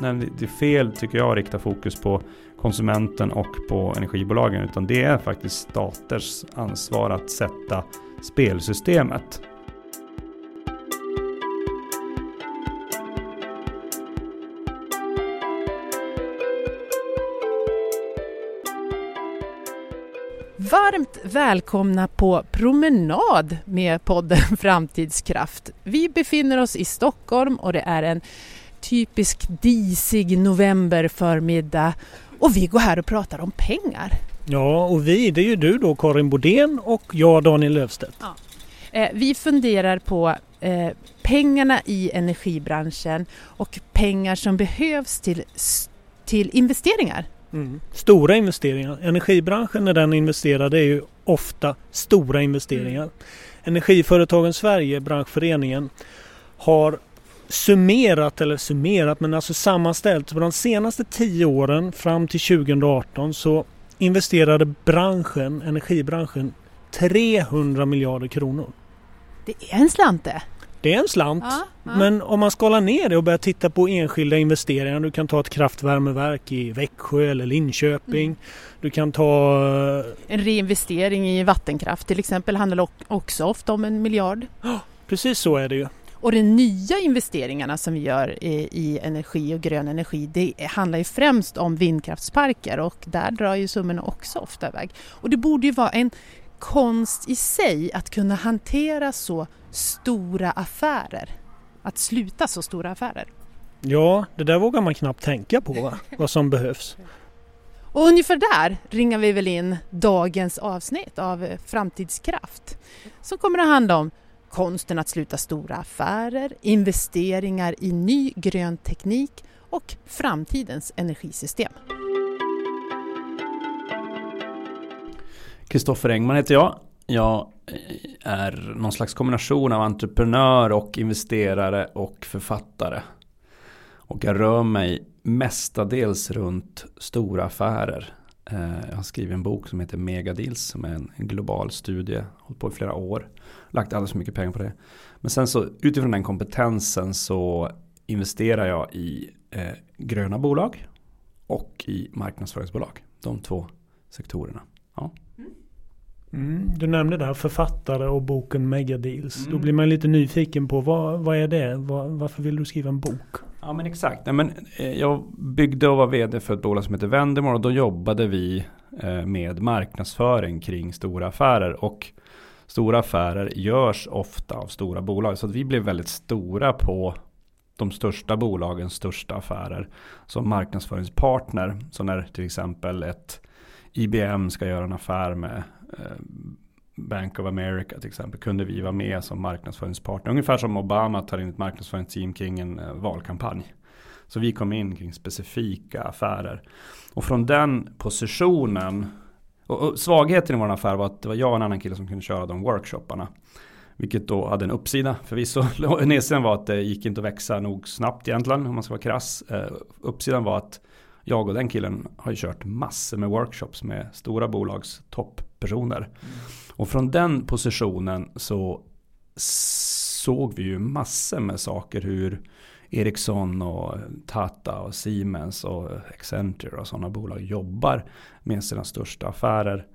nej, det är fel tycker jag att rikta fokus på konsumenten och på energibolagen utan det är faktiskt staters ansvar att sätta spelsystemet. Varmt välkomna på promenad med podden Framtidskraft. Vi befinner oss i Stockholm och det är en typisk disig novemberförmiddag och vi går här och pratar om pengar. Ja, och vi, det är ju du då Karin Bodén och jag Daniel Löfstedt. Ja. Eh, vi funderar på eh, pengarna i energibranschen och pengar som behövs till, till investeringar. Mm. Stora investeringar. Energibranschen när den investerar det är ju ofta stora investeringar. Mm. Energiföretagen Sverige, branschföreningen, har summerat, eller summerat, men alltså sammanställt. På de senaste tio åren fram till 2018 så investerade branschen, energibranschen 300 miljarder kronor. Det är en slant det. Det är en slant. Ja, ja. Men om man skalar ner det och börjar titta på enskilda investeringar. Du kan ta ett kraftvärmeverk i Växjö eller Linköping. Mm. Du kan ta... Eh, en reinvestering i vattenkraft till exempel handlar också ofta om en miljard. Ja, precis så är det ju. Och de nya investeringarna som vi gör i, i, energi och grön energi det handlar ju främst om vindkraftsparker och där drar ju summorna också ofta iväg. Och det borde ju vara en konst i sig att kunna hantera så stora affärer. Att sluta så stora affärer. Ja, det där vågar man knappt tänka på va? vad som behövs. Och ungefär där ringar vi väl in dagens avsnitt av Framtidskraft som kommer att handla om konsten att sluta stora affärer, investeringar i ny grön teknik och framtidens energisystem. Kristoffer Engman heter jag. Jag är någon slags kombination av entreprenör och investerare och författare. Och jag rör mig mestadels runt stora affärer. Eh, jag har skrivit en bok som heter Megadeals som är en global studie. Hållit på i flera år. Lagt alldeles för mycket pengar på det. Men sen så utifrån den kompetensen så investerar jag i eh, gröna bolag och i marknadsföringsbolag. De två sektorerna. Ja. Mm, du nämnde där författare och boken Megadeals. Mm. Då blir man lite nyfiken på vad, vad är det? Var, varför vill du skriva en bok? Ja men exakt. Nej, men, eh, jag byggde och var vd för ett bolag som heter Vendemore och då jobbade vi eh, med marknadsföring kring stora affärer. Och stora affärer görs ofta av stora bolag. Så att vi blev väldigt stora på de största bolagens största affärer som marknadsföringspartner. Så när till exempel ett IBM ska göra en affär med eh, Bank of America till exempel kunde vi vara med som marknadsföringspartner. Ungefär som Obama tar in ett marknadsföringsteam kring en eh, valkampanj. Så vi kom in kring specifika affärer. Och från den positionen och, svagheten i vår affär var att det var jag och en annan kille som kunde köra de workshopparna. Vilket då hade en uppsida förvisso. Nedsidan var att det gick inte att växa nog snabbt egentligen om man ska vara krass. Uh, uppsidan var att jag och den killen har ju kört massor med workshops med stora bolags topppersoner. Mm. Och från den positionen så såg vi ju massor med saker hur Ericsson och Tata och Siemens och Accenture och sådana bolag jobbar med sina största affärer.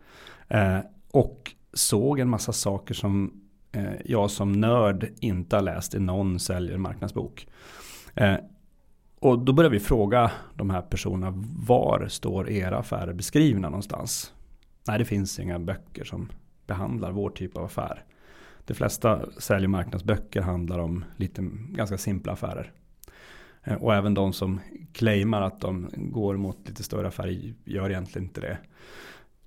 Eh, och såg en massa saker som eh, jag som nörd inte har läst i någon säljer marknadsbok. Eh, och då började vi fråga de här personerna var står era affärer beskrivna någonstans? Nej, det finns inga böcker som behandlar vår typ av affär. De flesta sälj och marknadsböcker handlar om lite ganska simpla affärer. Eh, och även de som claimar att de går mot lite större affärer gör egentligen inte det.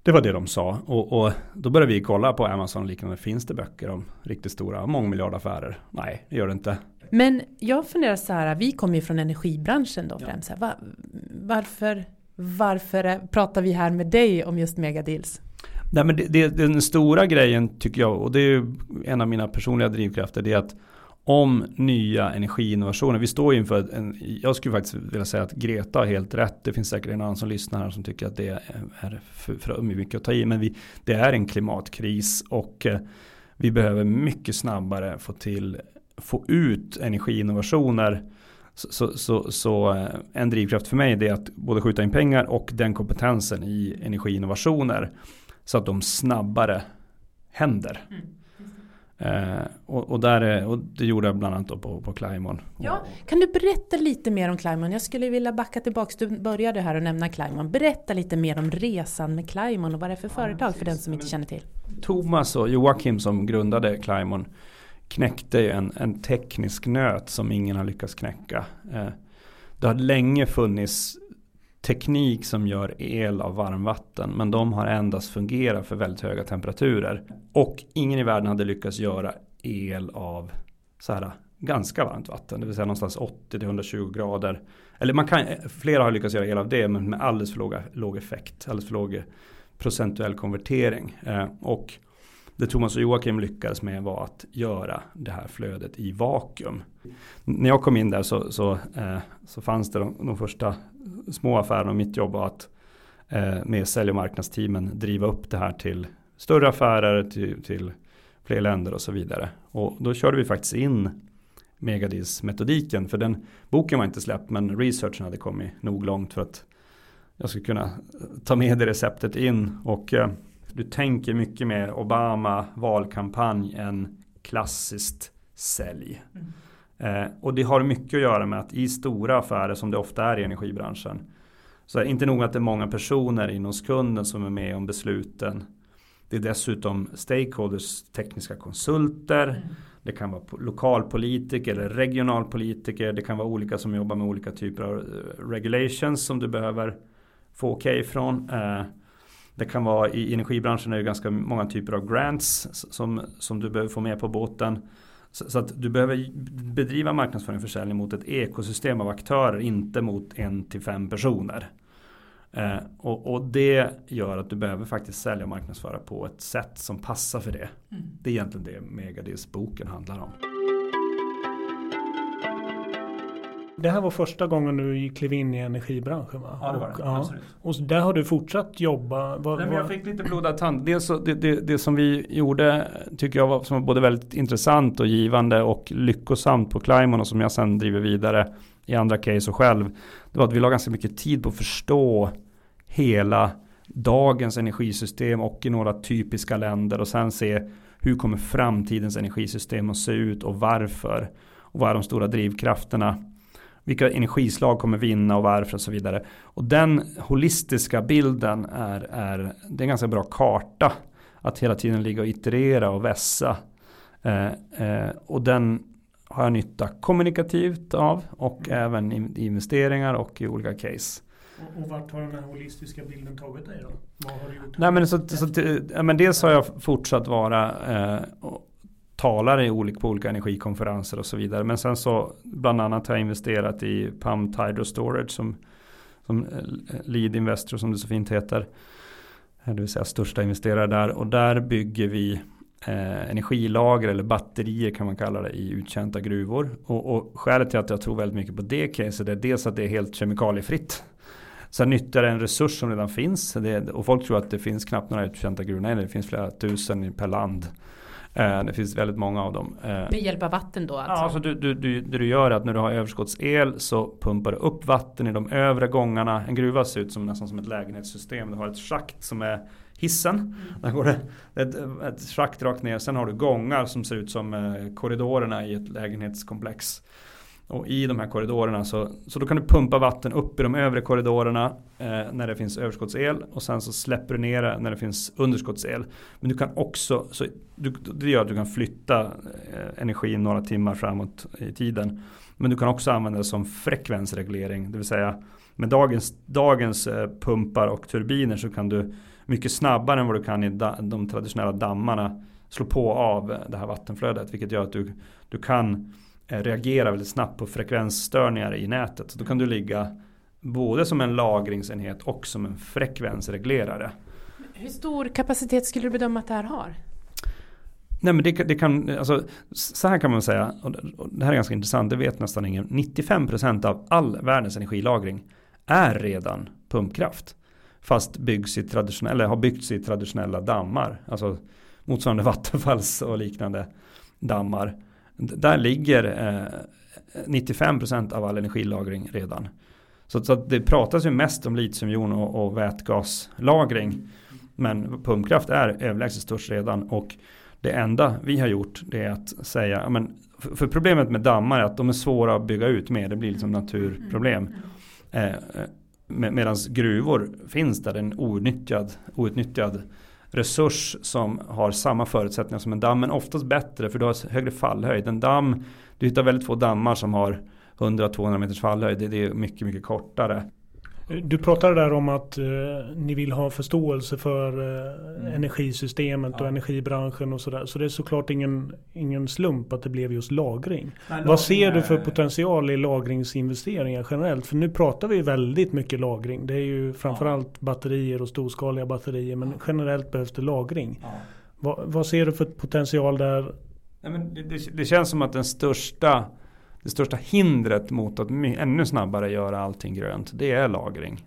Det var det de sa. Och, och då började vi kolla på Amazon och liknande. Finns det böcker om riktigt stora mångmiljardaffärer? Nej, det gör det inte. Men jag funderar så här, vi kommer ju från energibranschen då främst. Ja. Var, varför, varför pratar vi här med dig om just megadeals? Nej, men det, det, den stora grejen tycker jag, och det är ju en av mina personliga drivkrafter, det är att om nya energiinnovationer. Vi står inför en, jag skulle faktiskt vilja säga att Greta har helt rätt. Det finns säkert en annan som lyssnar här som tycker att det är för, för mycket att ta i. Men vi, det är en klimatkris och eh, vi behöver mycket snabbare få till få ut energiinnovationer Så, så, så, så, eh, en drivkraft för mig är att både skjuta in pengar och den kompetensen i energiinnovationer så att de snabbare händer. Mm. Eh, och, och, där, och det gjorde jag bland annat på, på Climon. Ja, kan du berätta lite mer om Climon? Jag skulle vilja backa tillbaka. Du började här och nämna Climon. Berätta lite mer om resan med Climon och vad det är för företag ja, för den som inte känner till. Thomas och Joakim som grundade Climon knäckte en, en teknisk nöt som ingen har lyckats knäcka. Eh, det har länge funnits teknik som gör el av varmvatten. Men de har endast fungerat för väldigt höga temperaturer. Och ingen i världen hade lyckats göra el av så här ganska varmt vatten. Det vill säga någonstans 80-120 grader. Eller man kan, flera har lyckats göra el av det men med alldeles för låg, låg effekt. Alldeles för låg procentuell konvertering. Eh, och det Thomas och Joakim lyckades med var att göra det här flödet i vakuum. När jag kom in där så, så, eh, så fanns det de, de, första små affärerna och mitt jobb var att eh, med sälj och marknadsteamen driva upp det här till större affärer, till, till fler länder och så vidare. Och då körde vi faktiskt in Megadis-metodiken. För den boken var inte släppt men researchen hade kommit nog långt för att jag skulle kunna ta med det receptet in. Och eh, du tänker mycket mer Obama valkampanj än klassiskt sälj. Mm. Eh, och det har mycket att göra med att i stora affärer som det ofta är i energibranschen. Så är inte nog att det är många personer inom kunden som är med om besluten. Det är dessutom stakeholders, tekniska konsulter. Mm. Det kan vara lokalpolitiker eller regionalpolitiker. Det kan vara olika som jobbar med olika typer av eh, regulations som du behöver få okej okay från. Eh, det kan vara i energibranschen är det ganska många typer av grants som, som du behöver få med på båten. Så, så, att du behöver bedriva marknadsföring och försäljning mot ett ekosystem av aktörer, inte mot en till fem personer. Eh, och, och, det gör att du behöver faktiskt sälja och marknadsföra på ett sätt som passar för det. Mm. Det är egentligen det Megadis boken handlar om. Det här var första gången du klev in i energibranschen va? Ja det var det. Och, ja. och där har du fortsatt jobba? Var, Nej, men jag fick lite blodad tand. Dels det, det, det, som vi gjorde tycker jag var, som var både väldigt intressant och givande och lyckosamt på Climon och som jag sen driver vidare i andra case och själv. Det var att vi la ganska mycket tid på att förstå hela dagens energisystem och i några typiska länder och sen se hur kommer framtidens energisystem att se ut och varför. Och vad är de stora drivkrafterna vilka energislag kommer vinna och varför och så vidare. Och den holistiska bilden är, är, det är en ganska bra karta. Att hela tiden ligga och iterera och vässa. Eh, eh, och den har jag nytta kommunikativt av och mm. även i investeringar och i olika case. Och, och vart har den här holistiska bilden tagit dig då? Vad har du gjort? Nej, men så, så, ja, men dels har jag fortsatt vara eh, talare i olika, på olika energikonferenser och så vidare. Men sen så bland annat har jag investerat i Pumped Hydro Storage som, som eh, lead investor som det så fint heter. Eh, det vill säga största investerare där och där bygger vi eh, energilager eller batterier kan man kalla det i uttjänta gruvor. Och, och skälet till att jag tror väldigt mycket på det caset är dels att det är helt kemikaliefritt. Sen nyttjar det en resurs som redan finns. Det, och folk tror att det finns knappt några uttjänta gruvor. Nej, det finns flera tusen per land. Eh, det finns väldigt många av dem. Eh, Med hjälp av vatten då? Alltså? Ja, alltså du, du, du, det du gör är att när du har överskottsel så pumpar du upp vatten i de övre gångarna. En gruva ser ut som nästan som ett lägenhetssystem. Du har ett schakt som är hissen. Mm. Där går det ett, ett schakt rakt ner. Sen har du gångar som ser ut som eh, korridorerna i ett lägenhetskomplex. Och i de här korridorerna så, så då kan du pumpa vatten upp i de övre korridorerna eh, när det finns överskottsel och sen så släpper du ner det när det finns underskottsel. Men du kan också, så du, det gör att du kan flytta eh, energin några timmar framåt i tiden. Men du kan också använda det som frekvensreglering, det vill säga med dagens, dagens eh, pumpar och turbiner så kan du mycket snabbare än vad du kan i da, de traditionella dammarna slå på av det här vattenflödet. Vilket gör att du, du kan reagerar väldigt snabbt på frekvensstörningar i nätet. Så då kan du ligga både som en lagringsenhet och som en frekvensreglerare. Hur stor kapacitet skulle du bedöma att det här har? Nej men det, det kan, alltså, så här kan man säga, och det här är ganska intressant, det vet nästan ingen. 95% av all världens energilagring är redan pumpkraft. Fast byggs i traditionella, eller har byggts i traditionella dammar. Alltså motsvarande vattenfalls och liknande dammar. Där ligger eh, 95% av all energilagring redan. Så, så det pratas ju mest om litiumjon och, och vätgaslagring. Men pumpkraft är överlägset störst redan och det enda vi har gjort det är att säga, men, för problemet med dammar är att de är svåra att bygga ut med, det blir liksom naturproblem. Eh, eh med, Medan gruvor finns där, en outnyttjad, outnyttjad resurs som har samma förutsättningar som en damm, men oftast bättre för du har högre fallhöjd. En damm, du hittar väldigt få dammar som har 100-200 meters fallhöjd, det, är mycket, mycket kortare. Du pratade där om att eh, ni vill ha förståelse för eh, mm. energisystemet ja. och energibranschen och sådär. Så det är såklart ingen, ingen slump att det blev just lagring. Nej, Vad ser du för potential i lagringsinvesteringar generellt? För nu pratar vi väldigt mycket lagring. Det är ju framförallt ja. batterier och storskaliga batterier. Men generellt behövs det lagring. Ja. Va, vad ser du för potential där? Nej, men det, det, det känns som att den största det största hindret mot att ännu snabbare göra allting grönt, det är lagring.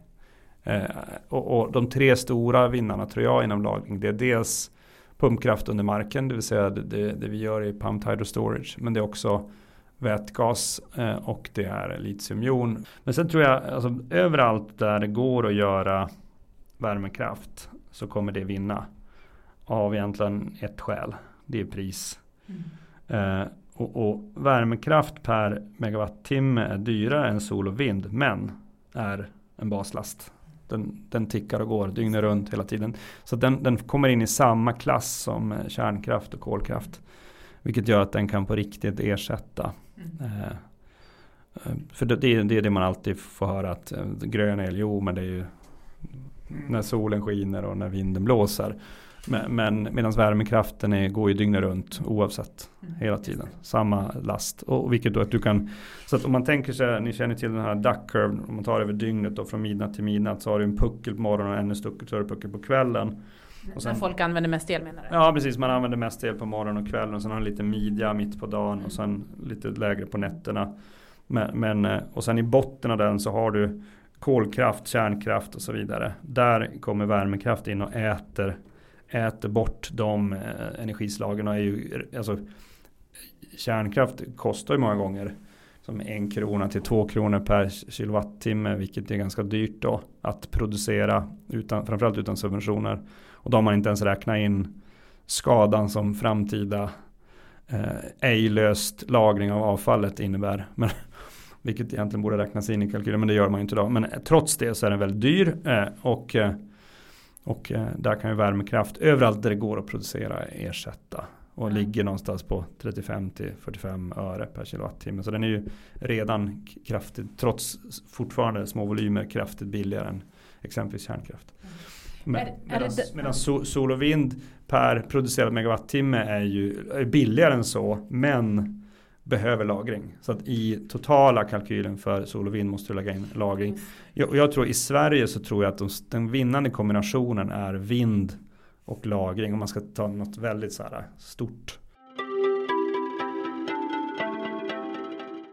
Eh, och, och, de tre stora vinnarna tror jag inom lagring, det är dels pumpkraft under marken, det vill säga det, det, vi gör i pumped hydro storage, men det är också vätgas eh, och det är litiumjon. Men sen tror jag, alltså, överallt där det går att göra värmekraft så kommer det vinna. Av egentligen ett skäl, det är pris. Mm. Eh, och, och värmekraft per megawattimme är dyrare än sol och vind men är en baslast. Den, den tickar och går dygnet runt hela tiden. Så den, den kommer in i samma klass som eh, kärnkraft och kolkraft. Vilket gör att den kan på riktigt ersätta. Mm. Eh, eh för det, det, är det man alltid får höra att eh, grön el, jo men det är ju när solen skiner och när vinden blåser. Men, men medan värmekraften är, går ju dygnet runt oavsett mm. hela tiden. Samma last. Och vilket då att du kan Så att om man tänker sig, ni känner till den här duck curve. Om man tar över dygnet då från midnatt till midnatt så har du en puckel på morgonen och ännu större puckel på kvällen. Och sen, När folk använder mest el menar du? Ja precis, man använder mest el på morgonen och kvällen. Och sen har du lite midja mitt på dagen och sen lite lägre på nätterna. Men, men, eh, och sen i botten av den så har du kolkraft, kärnkraft och så vidare. Där kommer värmekraft in och äter äter bort de eh, energislagen. Är ju, alltså, kärnkraft kostar ju många gånger som en krona till två kronor per kilowattimme. Vilket är ganska dyrt då att producera. Utan, framförallt utan subventioner. Och då har man inte ens räknat in skadan som framtida eh, ej löst lagring av avfallet innebär. Men, vilket egentligen borde räknas in i kalkylen men det gör man ju inte idag. Men eh, trots det så är den väldigt dyr. Eh, och eh, och eh, där kan ju värmekraft överallt där det går att producera ersätta. Och ligger någonstans på 35 45 öre per kilowattimme. Så den är ju redan kraftigt, trots fortfarande små volymer, kraftigt billigare än exempelvis kärnkraft. Mm. Medan sol och vind per producerad megawattimme är ju är billigare än så. Men behöver lagring. Så att i totala kalkylen för sol och vind måste du lägga in lagring. Jag, jag tror i Sverige så tror jag att de, den vinnande kombinationen är vind och lagring. Om man ska ta något väldigt så här stort.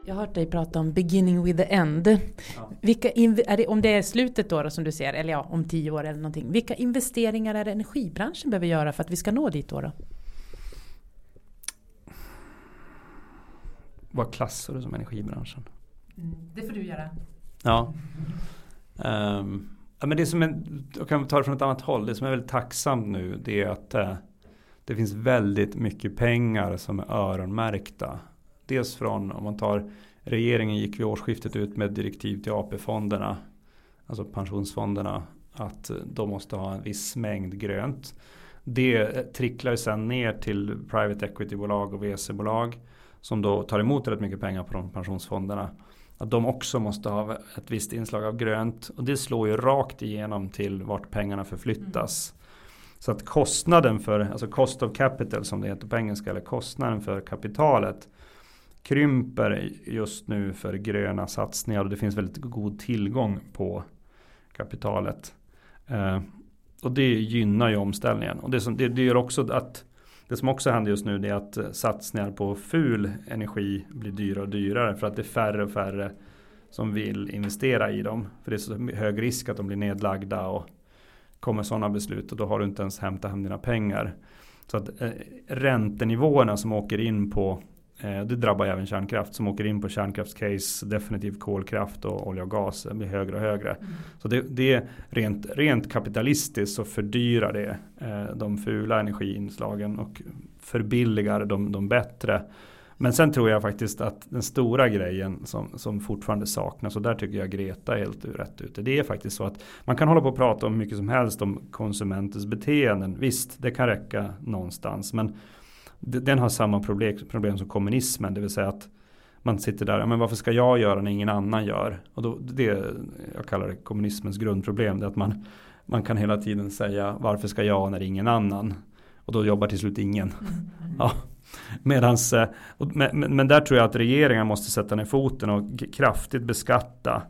Jag har hört dig prata om beginning with the end. Ja. Vilka det, om det är slutet då, då som du ser, eller ja, om tio år eller någonting. Vilka investeringar är det energibranschen behöver göra för att vi ska nå dit då? då? Vad klassar du som energibranschen? Det får du göra. Ja. Um, ja men det som är, jag kan ta det från ett annat håll. Det som är väldigt tacksamt nu det är att uh, det finns väldigt mycket pengar som är öronmärkta. Dels från, om man tar regeringen gick vid årsskiftet ut med direktiv till AP-fonderna. Alltså pensionsfonderna. Att de måste ha en viss mängd grönt. Det tricklar sen ner till private equity-bolag och VC-bolag som då tar emot rätt mycket pengar från pensionsfonderna. Att de också måste ha ett visst inslag av grönt. Och det slår ju rakt igenom till vart pengarna förflyttas. Mm. Så att kostnaden för, alltså cost of capital som det heter på engelska, eller kostnaden för kapitalet krymper just nu för gröna satsningar och det finns väldigt god tillgång på kapitalet. Eh, och det gynnar ju omställningen. Och det, som, det, det gör också att det som också händer just nu är att satsningar på ful energi blir dyrare och dyrare för att det är färre och färre som vill investera i dem. För det är så hög risk att de blir nedlagda och kommer sådana beslut och då har du inte ens hämtat hem dina pengar. Så att eh, räntenivåerna som åker in på Eh, det drabbar även kärnkraft som åker in på kärnkraftscase, definitivt kolkraft och olja och gas blir högre och högre. Mm. Så det, det är rent, rent kapitalistiskt så fördyrar det eh, de fula energiinslagen och förbilligar de, de bättre. Men sen tror jag faktiskt att den stora grejen som, som fortfarande saknas och där tycker jag Greta är helt rätt ute. Det är faktiskt så att man kan hålla på och prata om mycket som helst om konsumentens beteenden. Visst, det kan räcka någonstans. Men den har samma problem, problem som kommunismen. Det vill säga att man sitter där, men varför ska jag göra när ingen annan gör? Och då, det jag kallar det kommunismens grundproblem. Det är att man, man kan hela tiden säga varför ska jag när ingen annan? Och då jobbar till slut ingen. Mm. Ja. Medans, eh, men, men där tror jag att regeringen måste sätta ner foten och kraftigt beskatta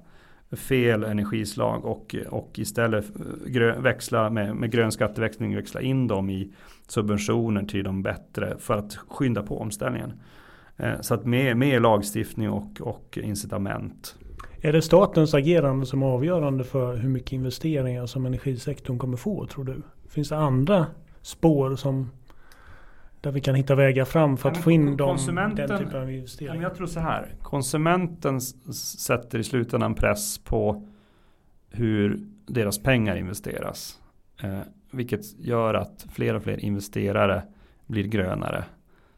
fel energislag och, och istället eh, grön, växla med, med grön skatteväxling växla in dem i subventioner till de bättre för att skynda på omställningen. Eh, så att med, med lagstiftning och, och incitament. Är det statens agerande som är avgörande för hur mycket investeringar som energisektorn kommer få tror du? Finns det andra spår som där vi kan hitta vägar fram för att få in dem, den typen av investeringar. Jag tror så här. Konsumenten sätter i slutändan press på hur deras pengar investeras. Eh, vilket gör att fler och fler investerare blir grönare.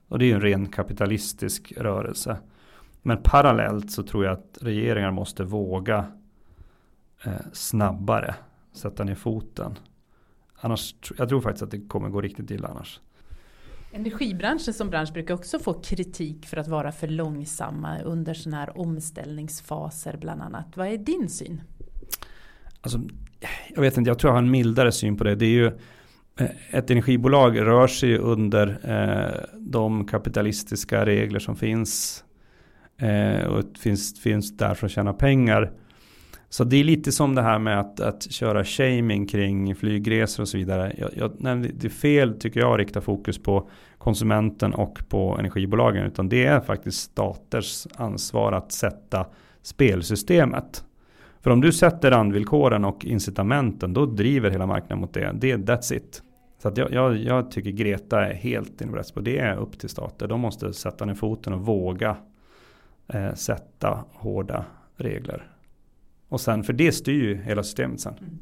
Och det är ju en ren kapitalistisk rörelse. Men parallellt så tror jag att regeringar måste våga eh, snabbare sätta ner foten. Annars, jag tror faktiskt att det kommer gå riktigt illa annars. Energibranschen som bransch brukar också få kritik för att vara för långsamma under sådana här omställningsfaser bland annat. Vad är din syn? Alltså, jag vet inte, jag tror jag har en mildare syn på det. Det är ju eh, ett energibolag rör sig under eh, de kapitalistiska regler som finns. Eh, och finns, finns där för att tjäna pengar. Så det är lite som det här med att, att köra shaming kring flygresor och så vidare. Jag, jag, nej, det är fel tycker jag att rikta fokus på konsumenten och på energibolagen. Utan det är faktiskt staters ansvar att sätta spelsystemet. För om du sätter randvillkoren och incitamenten då driver hela marknaden mot det. det that's it. Så att jag, jag, jag tycker Greta är helt inne på Det är upp till stater. De måste sätta ner foten och våga eh, sätta hårda regler. Och sen, för det styr ju hela systemet sen. Mm.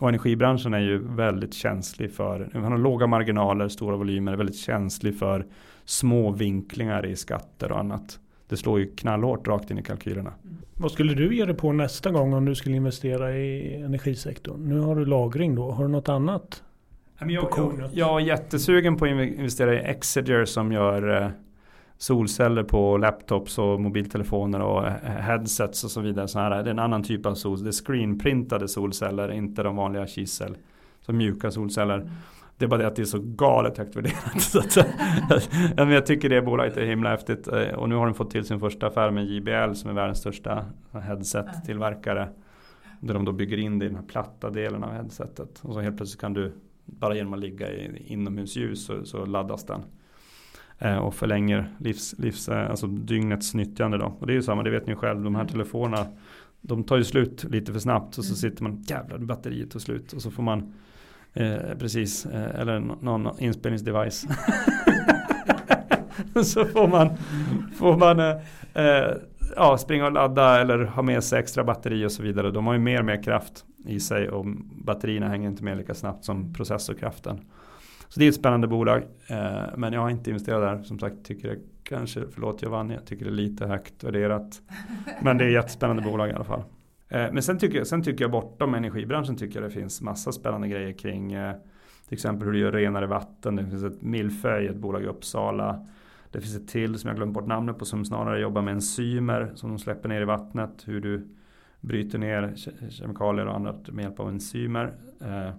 Och energibranschen är ju väldigt känslig för, man har låga marginaler, stora volymer, är väldigt känslig för små vinklingar i skatter och annat. Det slår ju knallhårt rakt in i kalkylerna. Mm. Vad skulle du ge dig på nästa gång om du skulle investera i energisektorn? Nu har du lagring då, har du något annat? Jag, jag, jag är jättesugen på att investera i Exeger som gör eh, solceller på laptops och mobiltelefoner och headsets och så vidare. Så här, det är en annan typ av sol. Det är screenprintade solceller, inte de vanliga kisel. Så mjuka solceller. Mm. Det är bara det att det är så galet högt värderat. så att, jag tycker det bolaget är himla häftigt. Eh, och nu har de fått till sin första affär med JBL som är världens största headset-tillverkare. Där de då bygger in det i den här platta delen av headsetet. Och så helt plötsligt kan du bara genom att ligga i inomhusljus så, så laddas den. Eh, och förlänger livs, livs, eh, alltså dygnets nyttjande då. Och det är ju samma, det vet ni själv, de här mm. telefonerna de tar ju slut lite för snabbt och så mm. sitter man, jävlar batteriet tar slut och så får man eh, precis, eh, eller någon inspelningsdevice. så får man, får man eh, eh, ja, springa och ladda eller ha med sig extra batteri och så vidare. De har ju mer och mer kraft i sig och batterierna hänger inte med lika snabbt som processorkraften. Så det är ett spännande bolag. Eh, men jag har inte investerat där. Som sagt, tycker det kanske, förlåt Giovanni, jag tycker det är lite högt värderat. Men det är ett jättespännande bolag i alla fall. Eh, men sen tycker, jag, sen tycker jag bortom energibranschen tycker jag det finns massa spännande grejer kring eh, till exempel hur du gör renare vatten. Det finns ett Milföj, ett bolag i Uppsala. Det finns ett till som jag glömt bort namnet på som snarare jobbar med enzymer som de släpper ner i vattnet. Hur du bryter ner kemikalier och annat med hjälp av enzymer. Eh,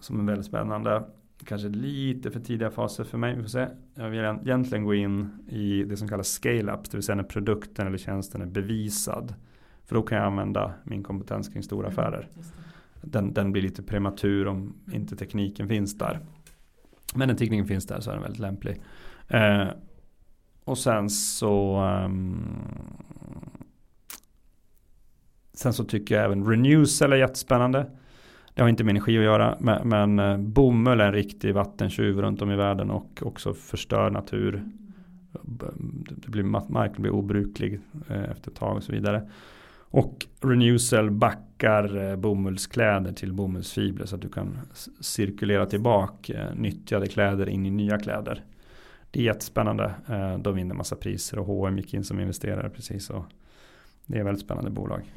som är väldigt spännande kanske lite för tidiga faser för mig. Vi får se. Jag vill egentligen gå in i det som kallas scale-up, det vill säga när produkten eller tjänsten är bevisad. För då kan jag använda min kompetens kring stora mm, affärer. Den, den, blir lite prematur om inte tekniken finns där. Men när tekniken finns där så är den väldigt lämplig. Eh, och sen så um, Sen så tycker jag även Renewcell är jättespännande. Det har inte med energi att göra, men, men eh, bomull är en riktig vattentjuv runt om i världen och också förstör natur det blir, marken blir obruklig eh, efter ett tag och så vidare. Och Renewcell backar eh, bomullskläder till bomullsfibrer så att du kan cirkulera tillbaka nyttjade kläder in i nya kläder. Det är jättespännande. De vinner massa priser och H&M gick in som investerare precis. Och det är väldigt spännande bolag.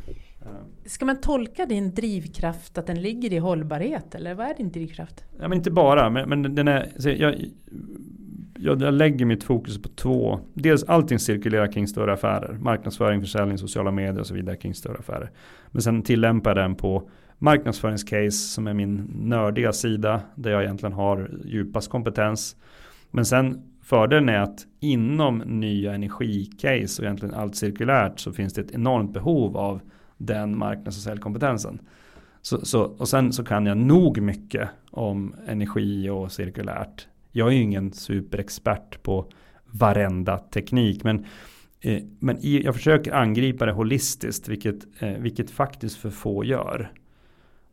Ska man tolka din drivkraft att den ligger i hållbarhet eller vad är din drivkraft? Ja, men inte bara, men, men den är, jag, jag, jag lägger mitt fokus på två. Dels allting cirkulerar kring större affärer. Marknadsföring, försäljning, sociala medier och så vidare kring större affärer. Men sen tillämpar jag den på marknadsföringscase som är min nördiga sida. Där jag egentligen har djupast kompetens. Men sen fördelen är att inom nya energicase och egentligen allt cirkulärt så finns det ett enormt behov av den marknads och säljkompetensen. Så, så, och sen så kan jag nog mycket om energi och cirkulärt jag är ju ingen superexpert på varenda teknik. Men, eh, men i, jag försöker angripa det holistiskt. Vilket, eh, vilket faktiskt för få gör.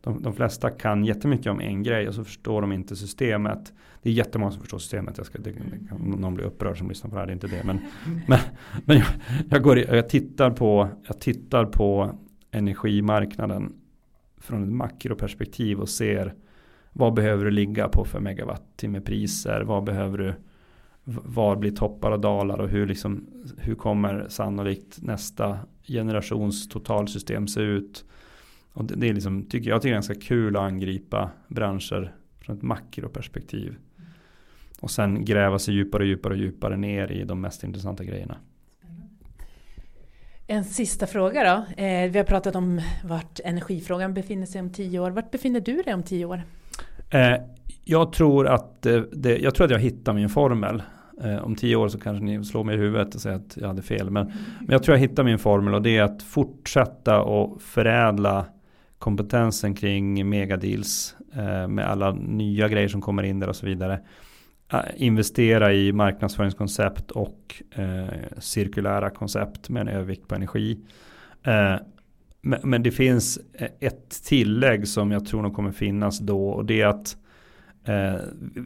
De, de, flesta kan jättemycket om en grej och så förstår de inte systemet. Det är jättemånga som förstår systemet. Jag ska, det, det kan någon blir upprörd som lyssnar på det här, det är inte det. Men, men, men jag, jag, går, jag, tittar på, jag tittar på energimarknaden från ett makroperspektiv och ser vad behöver du ligga på för megawattimme-priser? Vad behöver du? Var blir toppar och dalar och hur, liksom, hur kommer sannolikt nästa generations totalsystem se ut? Och det, det är liksom, tycker jag tycker det är ganska kul att angripa branscher från ett makroperspektiv. Och sen gräva sig djupare och djupare och djupare ner i de mest intressanta grejerna. En sista fråga då. Eh, vi har pratat om vart energifrågan befinner sig om tio år. Vart befinner du dig om tio år? Eh, jag, tror att, eh, det, jag tror att jag hittar min formel. Eh, om tio år så kanske ni slår mig i huvudet och säger att jag hade fel. Men, men jag tror jag hittar min formel och det är att fortsätta och förädla kompetensen kring megadeals eh, med alla nya grejer som kommer in där och så vidare. Eh, investera i marknadsföringskoncept och eh, cirkulära koncept med en övervikt på energi. Eh, men, det finns ett tillägg som jag tror nog kommer finnas då och det är att eh,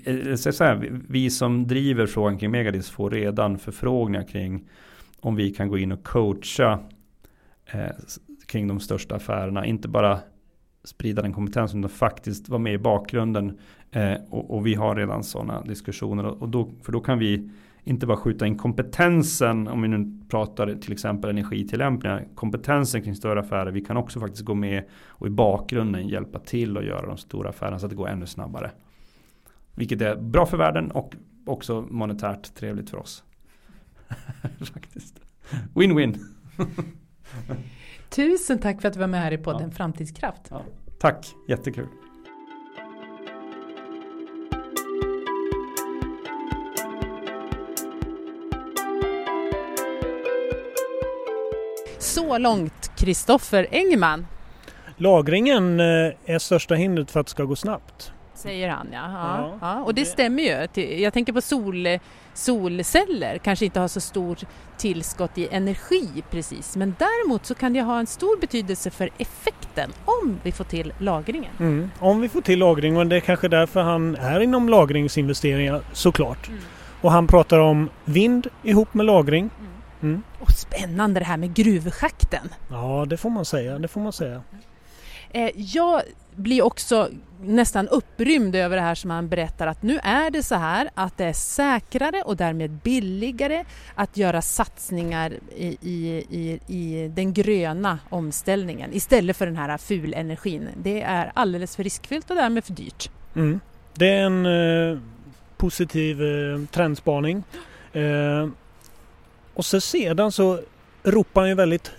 eh så här, vi som driver frågan kring Megadis får redan förfrågningar kring om vi kan gå in och coacha eh, kring de största affärerna. Inte bara sprida den kompetensen utan faktiskt vara med i bakgrunden. Eh, och, och, vi har redan sådana diskussioner. Och då, för då kan vi inte bara skjuta in kompetensen, om vi nu pratar till exempel energitillämpningar, kompetensen kring större affärer. Vi kan också faktiskt gå med och i bakgrunden hjälpa till att göra de stora affärerna så att det går ännu snabbare. Vilket är bra för världen och också monetärt trevligt för oss. faktiskt. Win-win. Tusen tack för att du var med här i podden ja. Framtidskraft. Ja. Tack, jättekul. så långt Kristoffer Engman. Lagringen eh, är största hindret för att det ska gå snabbt. Säger han ja. ja, ja. Och det stämmer ju. Jag tänker på sol, solceller kanske inte har så stort tillskott i energi precis men däremot så kan det ha en stor betydelse för effekten om vi får till lagringen. Mm. Om vi får till lagring och det är kanske därför han är inom lagringsinvesteringar såklart. Mm. Och han pratar om vind ihop med lagring. Mm. Mm. Och spännande det här med gruvschakten. Ja, det får man säga. Det får man säga. Eh, jag blir också nästan upprymd över det här som han berättar att nu är det så här att det är säkrare och därmed billigare att göra satsningar i, i, i, i den gröna omställningen istället för den här fulenergin. Det är alldeles för riskfyllt och därmed för dyrt. Mm. Det är en eh, positiv eh, trendspaning. Eh, och så sedan så ropar han ju väldigt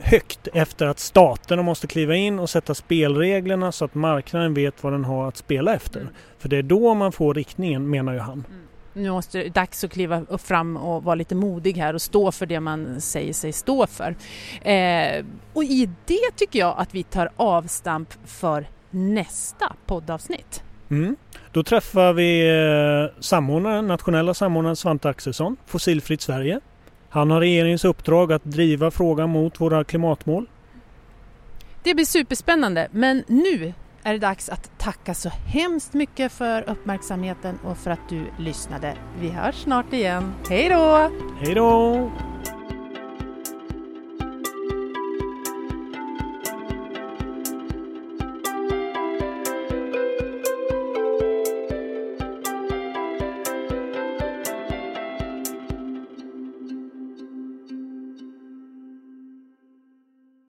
högt efter att staterna måste kliva in och sätta spelreglerna så att marknaden vet vad den har att spela efter. Mm. För det är då man får riktningen menar ju han. Mm. Nu måste det dags att kliva fram och vara lite modig här och stå för det man säger sig stå för. Eh, och i det tycker jag att vi tar avstamp för nästa poddavsnitt. Mm. Då träffar vi eh, samordnaren, nationella samordnaren Svante Axelsson, Fossilfritt Sverige. Han har regeringens uppdrag att driva frågan mot våra klimatmål. Det blir superspännande men nu är det dags att tacka så hemskt mycket för uppmärksamheten och för att du lyssnade. Vi hörs snart igen. Hej då! Hej då!